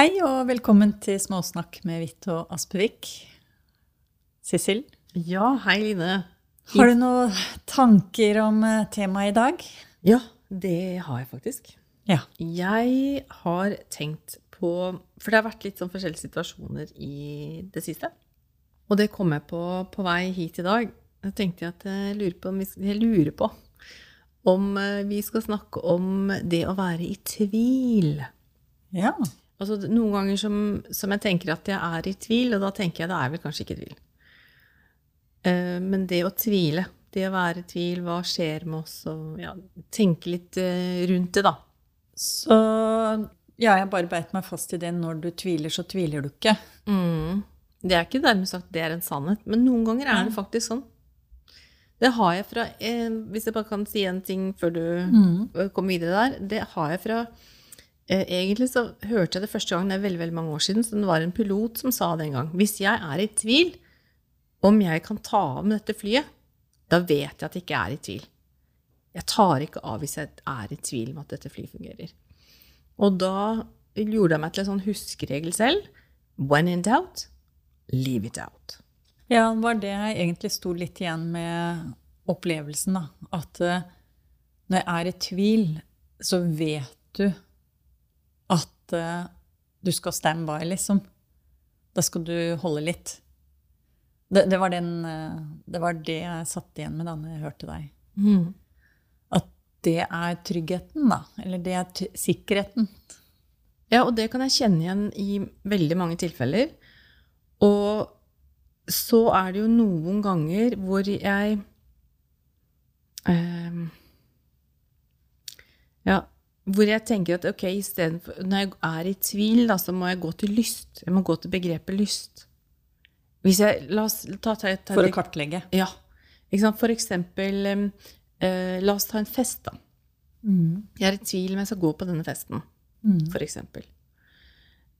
Hei og velkommen til Småsnakk med Hvitt og Aspevik. Sissel, Ja, hei Line. har du noen tanker om eh, temaet i dag? Ja, det har jeg faktisk. Ja. Jeg har tenkt på For det har vært litt sånn forskjellige situasjoner i det siste. Og det kom jeg på på vei hit i dag. Da tenkte at jeg lurer på om vi, jeg lurer på om eh, vi skal snakke om det å være i tvil. Ja. Altså noen ganger som, som jeg tenker at jeg er i tvil, og da tenker jeg da er vel kanskje ikke i tvil. Uh, men det å tvile, det å være i tvil, hva skjer med oss, og ja, tenke litt uh, rundt det, da. Så ja, jeg bare beit meg fast i det. Når du tviler, så tviler du ikke. Mm. Det er ikke dermed sagt det er en sannhet, men noen ganger er det faktisk sånn. Det har jeg fra eh, Hvis jeg bare kan si en ting før du mm. kommer videre der. Det har jeg fra Egentlig så hørte jeg det første gang det er veldig, veldig mange år siden, så det var en pilot som sa det en gang. Hvis jeg er i tvil om jeg kan ta av med dette flyet, da vet jeg at jeg ikke er i tvil. Jeg tar ikke av hvis jeg er i tvil om at dette flyet fungerer. Og da gjorde jeg meg til en sånn huskeregel selv. When in doubt, leave it out. Ja, det var det jeg egentlig sto litt igjen med opplevelsen, da. At eh, når jeg er i tvil, så vet du at uh, du skal stand by, liksom. Da skal du holde litt. Det, det, var den, eh, det var det jeg satt igjen med da når jeg hørte deg. At det er tryggheten, da. Eller det er sikkerheten. Ja, og det kan jeg kjenne igjen i veldig mange tilfeller. Og så er det jo noen ganger hvor jeg eh, Ja, hvor jeg tenker at ok, istedenfor Når jeg er i tvil, da, så må jeg gå til lyst. Jeg må gå til begrepet lyst. Jeg La oss ta, ta, ta For å kartlegge. Ja. For eksempel eh, La oss ta en fest, da. Jeg er i tvil om jeg skal gå på denne festen, for eksempel.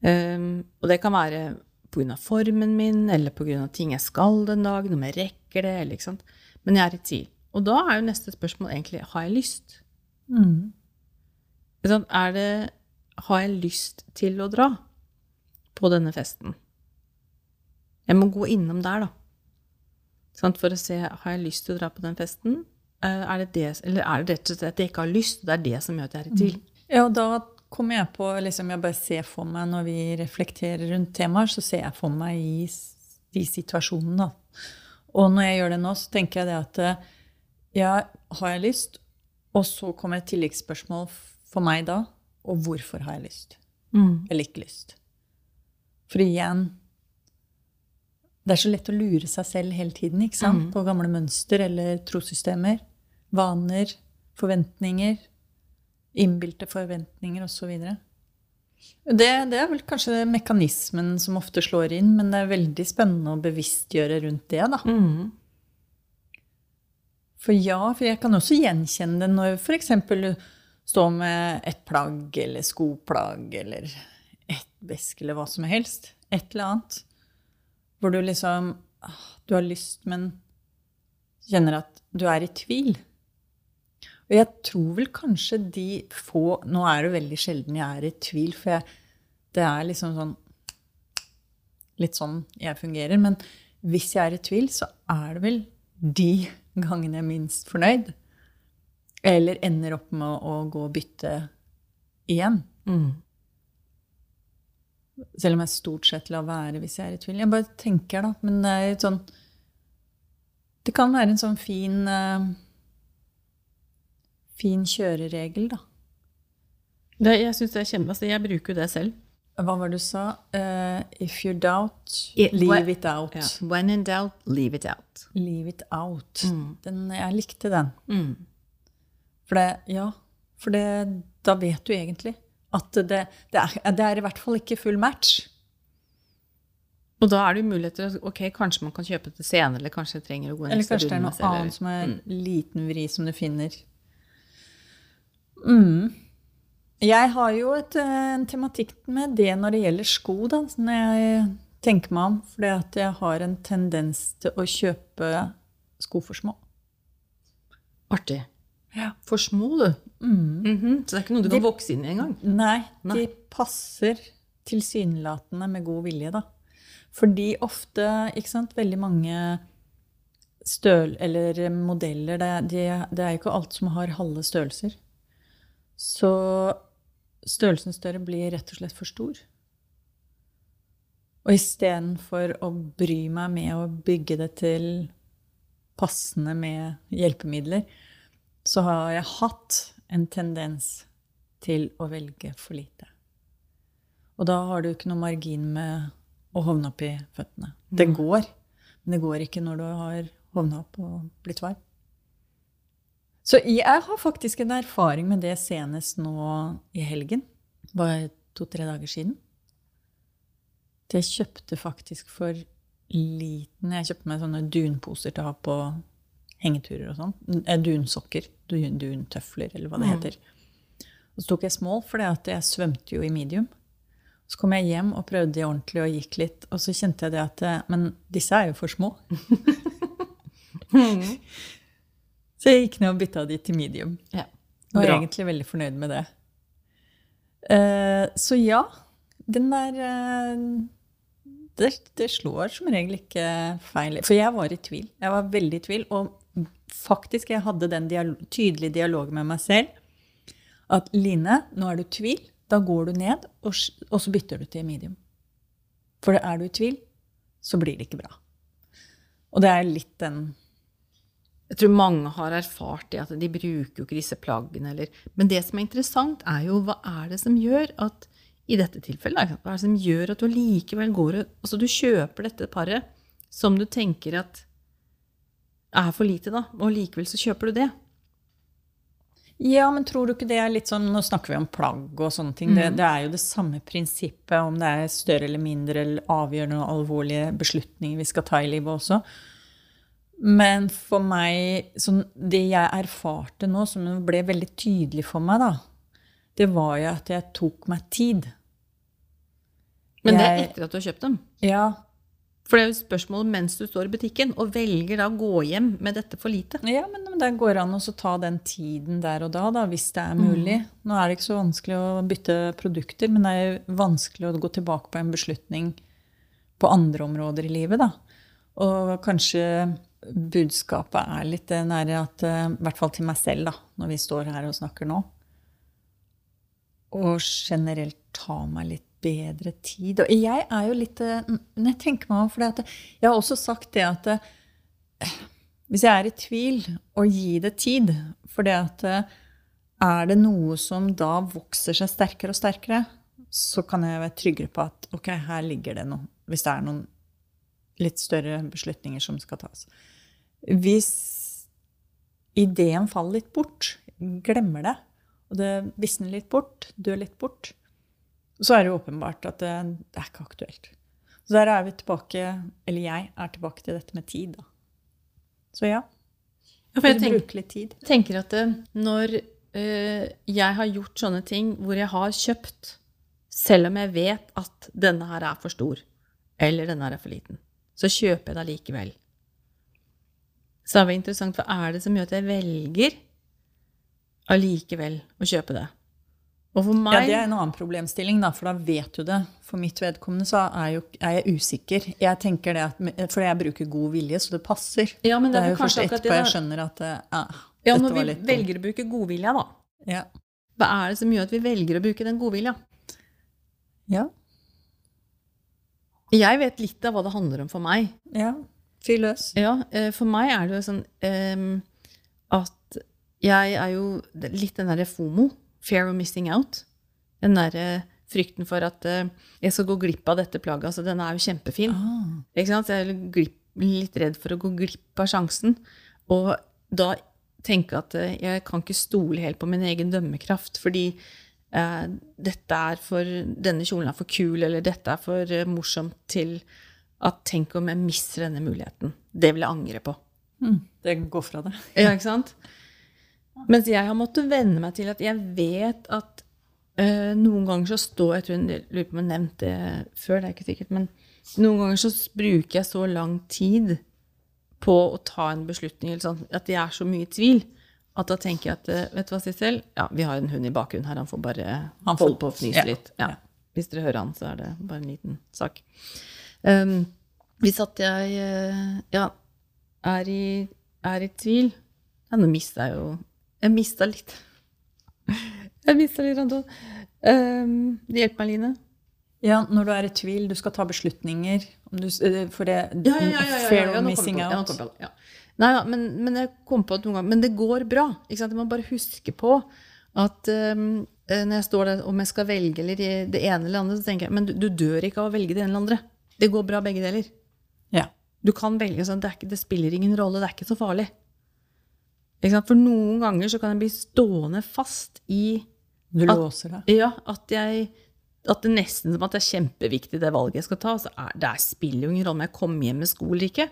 Um, og det kan være pga. formen min, eller pga. ting jeg skal den dagen, om jeg rekker det, eller. Men jeg er i tvil. Og da er jo neste spørsmål egentlig har jeg lyst? Mm. Er det Har jeg lyst til å dra på denne festen? Jeg må gå innom der, da. For å se har jeg lyst til å dra på den festen. Eh, Er det det, eller er det rett og slett at jeg ikke har lyst, og det er det som gjør at jeg er i tvil? Ja, og da kommer jeg på liksom Jeg bare ser for meg når vi reflekterer rundt temaer, så ser jeg for meg i de situasjonene. Og når jeg gjør det nå, så tenker jeg det at eh, ja, har jeg lyst? Og så kommer et tilleggsspørsmål for meg da. Og hvorfor har jeg lyst? Eller ikke lyst? For igjen Det er så lett å lure seg selv hele tiden ikke sant? på gamle mønster eller trossystemer. Vaner, forventninger, innbilte forventninger osv. Det, det er vel kanskje mekanismen som ofte slår inn, men det er veldig spennende å bevisstgjøre rundt det. da. Mm. For ja, for jeg kan også gjenkjenne det når f.eks. du står med et plagg eller skoplagg eller et veske eller hva som helst. Et eller annet. Hvor du liksom ah, Du har lyst, men kjenner at du er i tvil. Og jeg tror vel kanskje de få Nå er det veldig sjelden jeg er i tvil, for jeg, det er liksom sånn Litt sånn jeg fungerer. Men hvis jeg er i tvil, så er det vel de gangene jeg er minst fornøyd. Eller ender opp med å, å gå og bytte igjen. Mm. Selv om jeg stort sett lar være hvis jeg er i tvil. Jeg bare tenker, da. Men det er et sånn Det kan være en sånn fin uh, Fin kjøreregel, da. Det, jeg synes det er kjempe, altså jeg bruker jo det selv. Hva var det du sa? Uh, if you doubt, It- leave it out. Yeah. When in doubt, leave it out. Leave it out. Den, jeg likte den. Mm. For det, ja, for det, da vet du egentlig at det, det, er, det er i hvert fall ikke full match. Og da er det jo muligheter Ok, kanskje man kan kjøpe det senere, eller kanskje jeg trenger å gå en Eller kanskje det er noe annet eller- som er en liten vri som du finner. Mm. Jeg har jo et, eh, en tematikk med det når det gjelder sko, da, når jeg tenker meg om. Fordi at jeg har en tendens til å kjøpe sko for små. Artig. Ja. For små, du. Mhm. Så det er ikke noe du kan vokse inn i engang? Nei, de Nei. passer tilsynelatende med god vilje, da. Fordi ofte, ikke sant, veldig mange støl eller modeller det, de, det er jo ikke alt som har halve størrelser. Så størrelsen større blir rett og slett for stor. Og istedenfor å bry meg med å bygge det til passende med hjelpemidler, så har jeg hatt en tendens til å velge for lite. Og da har du ikke noe margin med å hovne opp i føttene. Det Mm. går, men det går ikke når du har hovna opp og blitt varm. Så jeg har faktisk en erfaring med det senest nå i helgen. Det var to-tre dager siden. Jeg kjøpte faktisk for liten Jeg kjøpte meg sånne dunposer til å ha på hengeturer og sånn. Dunsokker. Dun, duntøfler, eller hva det Mm. heter. Og så tok jeg small, for jeg svømte jo i medium. Så kom jeg hjem og prøvde de ordentlig og gikk litt. Og så kjente jeg det at eh, Men disse er jo for små. Så jeg gikk ned og bytta de til medium. Ja. Og er egentlig veldig fornøyd med det. Uh, så ja, den der uh, det, det slår som regel ikke feil. For jeg var i tvil. Jeg var veldig i tvil. Og faktisk, jeg hadde den dialog, tydelige dialogen med meg selv. At Line, nå er du i tvil. Da går du ned, og, og så bytter du til medium. For er du i tvil, så blir det ikke bra. Og det er litt den Jeg tror mange har erfart det, at de bruker jo ikke disse plaggene. Eller. Men det som er interessant, er jo hva er det som gjør at i dette tilfellet, hva er det som gjør at du likevel går og Altså du kjøper dette paret som du tenker at er for lite, da, og likevel så kjøper du det. Ja, men tror du ikke det er litt sånn Nå snakker vi om plagg og sånne ting. Det, det er jo det samme prinsippet om det er større eller mindre eller avgjørende og alvorlige beslutninger vi skal ta i livet også. Men for meg sånn, Det jeg erfarte nå, som ble veldig tydelig for meg, da, det var jo at jeg tok meg tid. Men det er etter at du har kjøpt dem. Ja, For det er jo spørsmålet mens du står i butikken og velger da å gå hjem med dette for lite. Ja, men det går an å ta den tiden der og da, da, hvis det er mulig. Nå er det ikke så vanskelig å bytte produkter, men det er jo vanskelig å gå tilbake på en beslutning på andre områder i livet, da. Og kanskje budskapet er litt nære at eh, I hvert fall til meg selv, da, når vi står her og snakker nå. Og generelt ta meg litt bedre tid. Og jeg er jo litt eh, Når jeg tenker meg om, for jeg har også sagt det at eh, hvis jeg er i tvil, å gi det tid. For det at eh, er det noe som da vokser seg sterkere og sterkere, så kan jeg være tryggere på at ok, her ligger det noe. Hvis det er noen litt større beslutninger som skal tas. Hvis ideen faller litt bort, glemmer det, og det visner litt bort, dør litt bort, så er det jo åpenbart at det, det er ikke aktuelt. Så der er vi tilbake, eller jeg er tilbake til dette med tid, da. Så ja. Ja, for jeg tenker, tid. tenker at det, når øh, jeg har gjort sånne ting hvor jeg har kjøpt, selv om jeg vet at denne her er for stor, eller denne her er for liten, så kjøper jeg det allikevel. Så er det interessant, hva er det som gjør at jeg velger allikevel å kjøpe det? Og for Ja, Det er en annen problemstilling, da, for da vet du det. For mitt vedkommende så er, jo, er jeg usikker. Jeg tenker det at, For jeg bruker god vilje, så det passer. Ja, men Det det er er jo først etterpå jeg skjønner at eh, ah, Ja, dette var vi Når vi velger å bruke godvilja, da. Ja. Hva er det som gjør at vi velger å bruke den godvilja? ja. Jeg vet litt av hva det handler om for meg. ja. Fyr løs. Ja, eh, for meg er det jo sånn um, at jeg er jo litt den derre FOMO, fear of missing out. Den derre frykten for at eh, jeg skal gå glipp av dette plagget. Altså, den er jo kjempefin. Ah. Ikke sant? Så jeg er glipp, litt redd for å gå glipp av sjansen. Og da tenke at eh, jeg kan ikke stole helt på min egen dømmekraft, fordi eh, dette er for, denne kjolen er for kul, eller dette er for eh, morsomt til at tenk om jeg mister denne muligheten. Det vil jeg angre på. Mm, det går fra det. Ja, ikke sant? Mens jeg har måttet venne meg til at jeg vet at øh, noen ganger så står Jeg tror jeg lurer på om jeg har nevnt det før, det er ikke sikkert, men noen ganger så bruker jeg så lang tid på å ta en beslutning, eller sånn, at jeg er så mye i tvil, at da tenker jeg at eh, Vet du hva, Sissel? Ja, vi har en hund i bakgrunnen her, han får bare Han får- holde på å fnyse ja, litt. Ja. Hvis dere hører han, så er det bare en liten sak. Um, hvis at jeg eh, ja, er i, er i tvil ja, Nå mista jeg jo Jeg mista litt. Jeg mista litt, Anton. Um, hjelp meg, Line. Ja, når du er i tvil, du skal ta beslutninger du, eh, for det ja, ja, ja, ja, Fair ja, missing out. Ja, Nei da, men, men, jeg kom på at noen ganger Men det går bra. Ikke sant? Jeg må bare huske på at um, når jeg står der om jeg skal velge eller det ene eller andre, så tenker jeg men du, du, dør ikke av å velge det ene eller andre. Det går bra begge deler. Ja. Du kan velge sånn, det, ikke, det spiller ingen rolle, det er ikke så farlig. Ikke sant? For noen ganger så kan jeg bli stående fast i Du låser deg? Ja, at jeg at det nesten som at det er kjempeviktig det valget jeg skal ta. Så er, det spiller jo ingen rolle om jeg kommer hjem med sko eller ikke.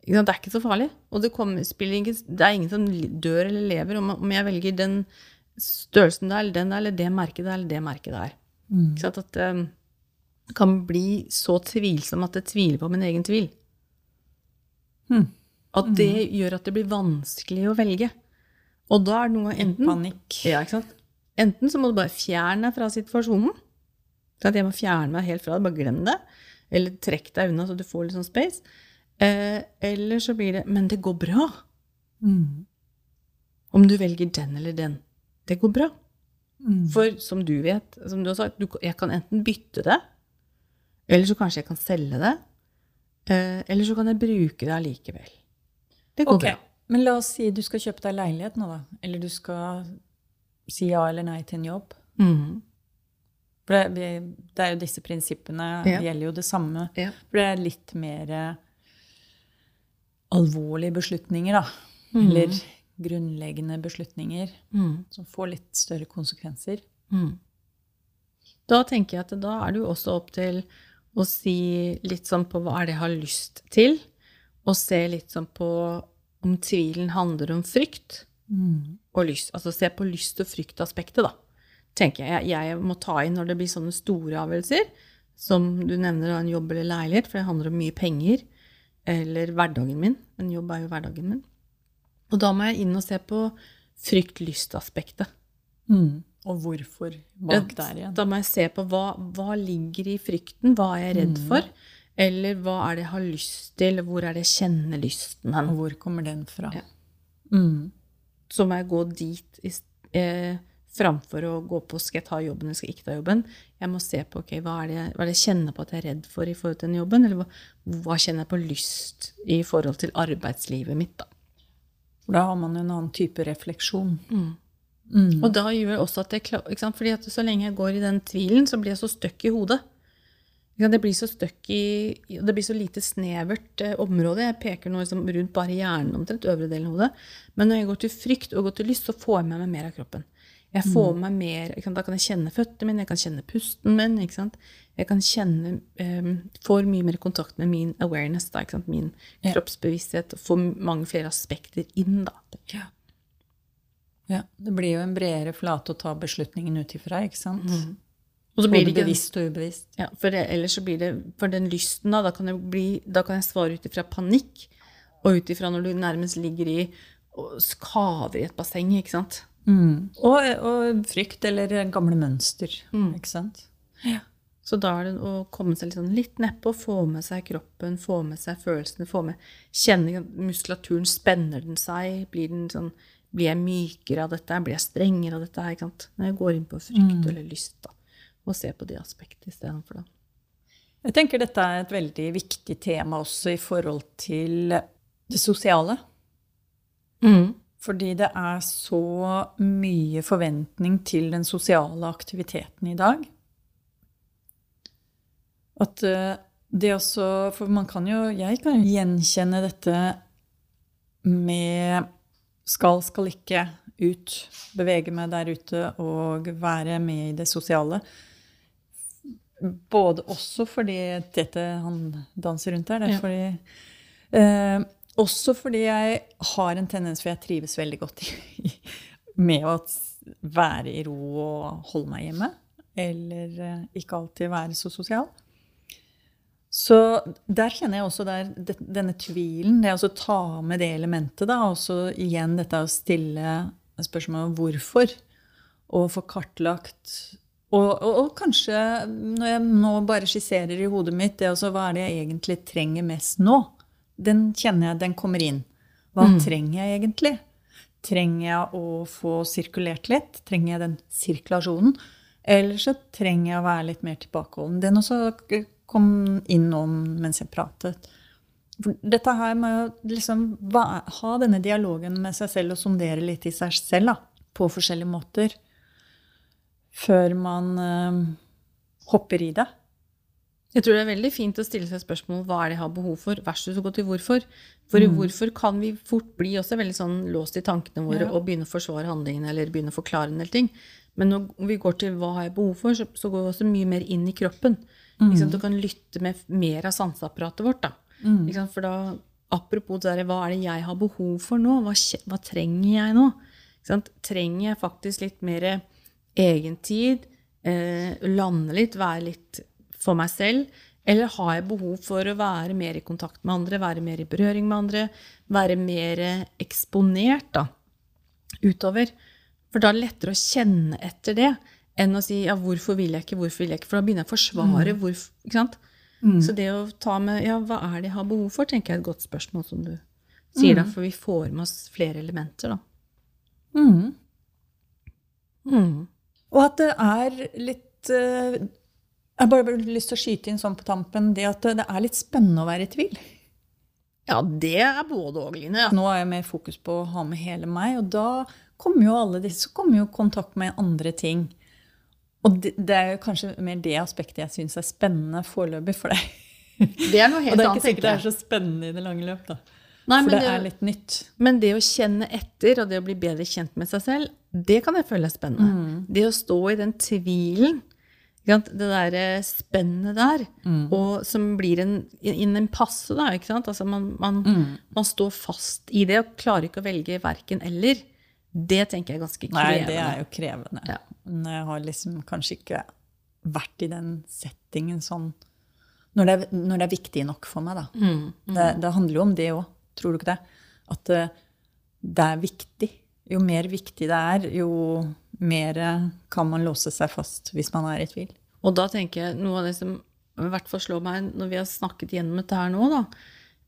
Det er ikke så farlig. Og det, kommer, ikke, det, er ingen som dør eller lever om, om jeg velger den størrelsen der, eller den der, eller det merket der, eller det merket der. Mm. Så at det um, kan bli så tvilsom at jeg tviler på min egen tvil. Mm. At det mm. gjør at det blir vanskelig å velge. Og da er det noe enten Panikk. Ja, ikke sant? Enten så må du bare fjerne deg fra situasjonen. At jeg må fjerne meg helt fra det. Bare glem det. Eller trekk deg unna, så du får litt sånn space. Eh, eller så blir det Men det går bra. Mm. Om du velger den eller den. Det går bra. Mm. For som du vet, som du har sagt, du, jeg kan enten bytte det, eller så kanskje jeg kan selge det. Eh, eller så kan jeg bruke det allikevel. Det går okay. bra. Men la oss si du skal kjøpe deg leilighet nå, da. Eller du skal si ja eller nei til en jobb. Mm. For det, det, er jo disse prinsippene ja. gjelder jo det samme. Ja. For det er litt mer alvorlige beslutninger, da. Mm. Eller grunnleggende beslutninger mm. som får litt større konsekvenser. Mm. Da tenker jeg at da er det jo også opp til å si litt sånn på hva er det jeg har lyst til, og se litt sånn på om tvilen handler om frykt mm. og lyst. Altså se på lyst- og fryktaspektet, da tenker jeg jeg må ta inn når det blir sånne store avgjørelser, som du nevner en jobb eller leilighet, for det handler om mye penger, eller hverdagen min. En jobb er jo hverdagen min. Og da må jeg inn og se på frykt-lyst-aspektet. Mm. Og hvorfor bak der igjen. Da må jeg se på hva, hva ligger i frykten, hva er jeg redd mm. Eller hva er det jeg har lyst til, hvor er det jeg kjenner lysten hen? Hvor kommer den fra? Ja. Mm. Så må jeg gå dit eh, framfor å gå på skal jeg ta jobben eller skal jeg ikke ta jobben. Jeg må se på okay, hva, er det, hva er det jeg kjenner på at jeg er redd for i forhold til den jobben, eller hva, hva kjenner jeg på lyst i forhold til arbeidslivet mitt. Da Da har man en annen type refleksjon. Mm. Mm. Og da gjør også at jeg klarer fordi at Så lenge jeg går i den tvilen, så blir jeg så støkk i hodet. Det blir så støkk i Det blir så lite snevert eh, område. Jeg peker nå liksom rundt bare hjernen omtrent, øvre delen av hodet. Men når jeg går til frykt og går til lyst, så får jeg med meg mer av kroppen. Jeg får mm. meg mer, Da kan jeg kjenne føttene mine, jeg kan kjenne pusten min. Jeg kan kjenne um, Får mye mer kontakt med min awareness, da, min ja. kroppsbevissthet. og Får mange flere aspekter inn, da. Ja. ja. Det blir jo en bredere flate å ta beslutningen ut ifra, ikke sant? Mm. Og så blir det ikke, bevisst og ubevisst. Ja, for det, ellers så blir det For den lysten, da, da kan bli, da kan jeg svare ut ifra panikk, og ut ifra når du nærmest ligger i og skaver i et basseng, ikke sant. Mm. Og, og, frykt eller gamle mønster. Mm. Ikke sant? Ja. Så da er det å komme seg litt, sånn litt nedpå, få med seg kroppen, få med seg følelsene, få med Kjenne muskulaturen. Spenner den seg? Blir, den sånn, blir jeg mykere av dette? Blir jeg strengere av dette? Når jeg går inn på frykt mm. eller lyst, da. Og se på de aspektene istedenfor, da. Jeg tenker dette er et veldig viktig tema også i forhold til det sosiale. Mm. Fordi det er så mye forventning til den sosiale aktiviteten i dag. At eh, det også For man kan jo Jeg kan jo gjenkjenne dette med skal, skal ikke ut. Bevege meg der ute og være med i det sosiale. Både også fordi dette han danser rundt der. Det er fordi eh, også fordi jeg har en tendens, for jeg trives veldig godt i, med å være i ro og holde meg hjemme. Eller eh, ikke alltid være så sosial. Så der kjenner jeg også der, denne tvilen. Det å ta med det elementet. da, Og så igjen dette å stille spørsmål om hvorfor. Og få kartlagt Og, og, og, kanskje, når jeg nå bare skisserer i hodet mitt det også, hva er det jeg egentlig trenger mest nå, den kjenner jeg den kommer inn. Hva mm. trenger jeg egentlig? Trenger jeg å få sirkulert litt? Trenger jeg den sirkulasjonen? Eller så trenger jeg å være litt mer tilbakeholden. Den også kom inn nå mens jeg pratet. For dette her med å liksom ha denne dialogen med seg selv og sondere litt i seg selv da, på forskjellige måter før man eh, hopper i det. Jeg tror det er veldig fint å stille seg spørsmål hva er det jeg har behov for, versus å gå til hvorfor. For mm. hvorfor kan vi fort bli også veldig sånn låst i tankene våre ja. og begynne å forsvare handlingene eller begynne å forklare en del ting. Men når vi går til hva har jeg behov for, så, så går vi også mye mer inn i kroppen. Mm. Du kan lytte med mer av sanseapparatet vårt. da. Mm. For da, apropos det hva er det jeg har behov for nå? Hva, hva trenger jeg nå? Trenger jeg faktisk litt mer egentid, eh, lande litt, være litt for meg selv? Eller har jeg behov for å være mer i kontakt med andre, være mer i berøring med andre, være mer eksponert da, utover? For da er det lettere å kjenne etter det enn å si ja, 'hvorfor vil jeg ikke', 'hvorfor vil jeg ikke'? For da begynner jeg å forsvare mm. hvorfor. ikke sant? Mm. Så det å ta med ja, hva er det jeg har behov for, tenker jeg er et godt spørsmål, som du sier mm. da, for vi får med oss flere elementer, da. Mm. Og at det er litt uh, Jeg har bare lyst til å skyte inn sånn på tampen det at det er litt spennende å være i tvil. Ja, det er både og, Line. Nå er jeg mer fokus på å ha med hele meg, og da kommer jo alle disse kommer jo kontakt med andre ting. Og det, det er jo kanskje mer det aspektet jeg syns er spennende foreløpig for deg. Det er noe helt annet, Og det er ikke sikkert det er så spennende i det lange løp, da. Nei, for det, det, er litt nytt. Men det å kjenne etter, og det å bli bedre kjent med seg selv, det kan jeg føle er spennende. Mm. Det å stå i den tvilen, det derre spennet der, mm. og som blir en, inn en passe, da. ikke sant? Altså man, man, mm. man, står fast i det og klarer ikke å velge verken eller. Det tenker jeg er ganske krevende. Nei, det er jo krevende. Ja. Men jeg har liksom kanskje ikke vært i den settingen sånn når det, er, når det er viktig nok for meg, da. Mm. Det, det handler jo om det òg. Tror du ikke det? At eh, det er viktig. Jo mer viktig det er, jo mer kan man låse seg fast hvis man er i tvil. Og da tenker jeg noe av det som i hvert fall slår meg når vi har snakket gjennom dette her nå, da,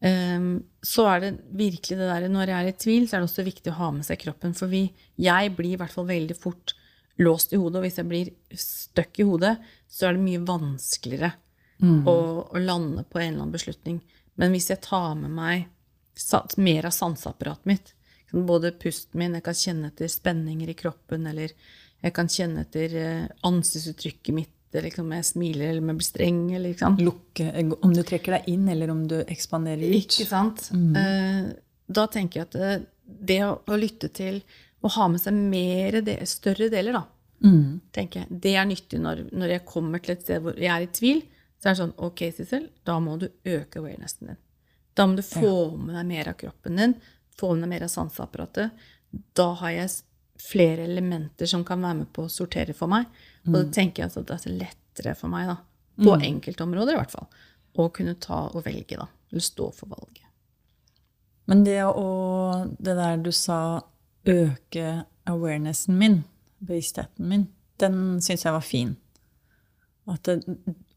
um, så er det virkelig det der Når jeg er i tvil, så er det også viktig å ha med seg kroppen. For vi, jeg blir i hvert fall veldig fort låst i hodet, og hvis jeg blir stuck i hodet, så er det mye vanskeligere mm. å, å, lande på en eller annen beslutning. Men hvis jeg tar med meg mer av sanseapparatet mitt. Både pusten min, jeg kan kjenne etter spenninger i kroppen, eller jeg kan kjenne etter eh, ansiktsuttrykket mitt, eller liksom om jeg smiler eller om jeg blir streng. Eller, liksom. Lukke, om du trekker deg inn, eller om du ekspanderer ut. Ikke sant. Mm. Eh, da tenker jeg at det, eh, å, å, lytte til å ha med seg mer større deler, da, mm. tenker jeg, det er nyttig når, når, jeg kommer til et sted hvor jeg er i tvil. Så er det sånn Ok, Sissel, da må du øke awarenessen din. Da må du få med deg mer av kroppen din, få ned mer av sanseapparatet. Da har jeg flere elementer som kan være med på å sortere for meg. Og da mm. tenker jeg at det er lettere for meg, da, på mm. enkeltområder i hvert fall, å kunne ta og velge, da. Eller stå for valget. Men det å Det der du sa øke awarenessen min, bevisstheten min, den syns jeg var fin. Det,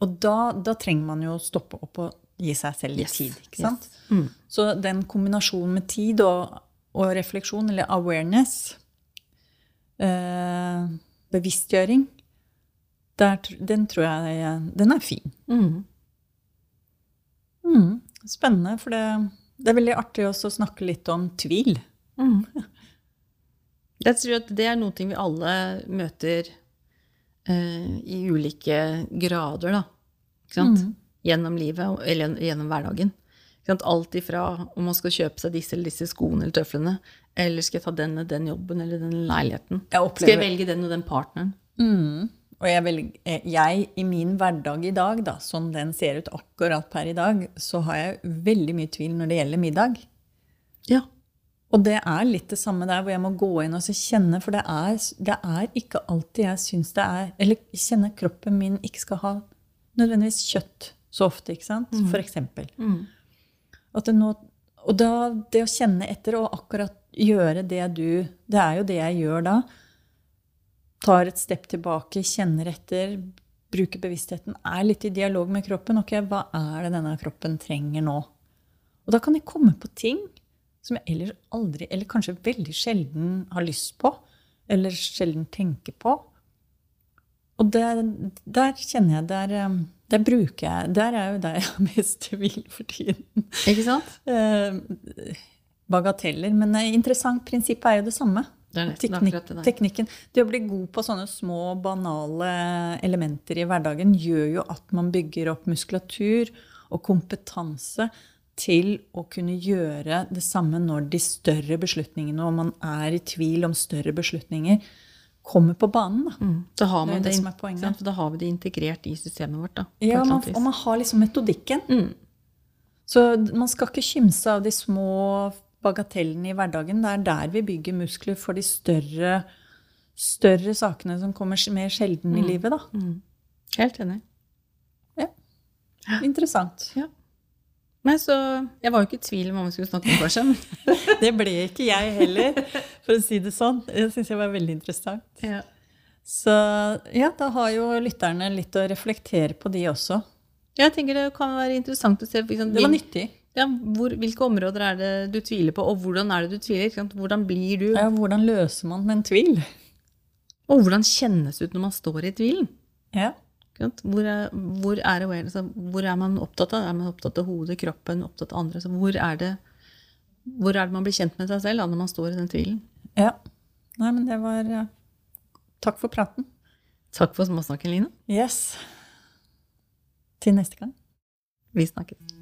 og da, da, trenger man jo å stoppe opp og gi seg selv litt yes. tid. ikke sant? Yes. Mm. Så den kombinasjonen med tid og, og refleksjon, eller awareness, eh, bevisstgjøring, der, den tror jeg den er fin. Mm. Mm. Spennende, for det, det, er veldig artig også å snakke litt om tvil. Mm. Jeg tror at det er noe vi alle møter eh, i ulike grader, da. Ikke sant? Gjennom livet, eller gjennom hverdagen. Alt ifra om man skal kjøpe seg disse eller disse skoene eller tøflene, eller skal jeg ta den og den jobben eller den leiligheten. Jeg skal jeg velge den og den partneren? Mm. Og jeg, velger, jeg, i min hverdag i dag, da, sånn den ser ut akkurat per i dag, så har jeg veldig mye tvil når det gjelder middag. Ja. Og det er litt det samme der, hvor jeg må gå inn og kjenne, for det er, det er ikke alltid jeg syns det er Eller kjenner kroppen min ikke skal ha nødvendigvis kjøtt så ofte, ikke sant? Mm. For eksempel. Mm. Nå, og da, det å kjenne etter og akkurat gjøre det du Det er jo det jeg gjør da. tar et step tilbake, kjenner etter, bruker bevisstheten, er litt i dialog med kroppen. Ok, hva er det denne kroppen trenger nå? Og da kan jeg komme på ting som jeg ellers aldri, eller kanskje veldig sjelden har lyst på, eller sjelden tenker på. Og der, der kjenner jeg der, der bruker jeg Der er jo der jeg har mest tvil for tiden. Ikke sant? Eh, bagateller. Men interessant prinsipp er jo det samme. Det er Teknik, det teknikken. Det å bli god på sånne små, banale elementer i hverdagen gjør jo at man bygger opp muskulatur og kompetanse til å kunne gjøre det samme når de større beslutningene, og man er i tvil om større beslutninger, kommer på banen. Da. Mm. Da, har Det det det? For da har vi det integrert i systemet vårt. Da, Ja, man, og man har liksom metodikken. Mm. Så man skal ikke kimse av de små bagatellene i hverdagen. Det er der vi bygger muskler for de større, større sakene som kommer mer sjelden i livet. Da. Mm. Helt enig. Ja. Interessant. Ja. Nei, så Jeg var jo ikke i tvil om hva vi skulle snakke om, kanskje. men- Det ble ikke jeg heller, for å si det sånn. Det syns jeg var veldig interessant. Ja. Så ja, da har jo lytterne litt å reflektere på, de også. Jeg tenker det kan være interessant å se liksom, Det var nyttig. ja, hvor, hvilke områder er det du tviler på, og hvordan er det du tviler? Hvordan blir du, Ja, hvordan løser man en tvil? og hvordan kjennes det ut når man står i tvilen? Ja. Hvor er, hvor, er awareness, hvor er man opptatt av? Er man opptatt av hodet, kroppen, opptatt av andre? Så hvor, er det, hvor er det man blir kjent med seg selv da, når man står i den tvilen? ja. Nei, men det var. Takk for praten. Takk for småsnakken, Line. Yes. Til neste gang. Vi snakkes.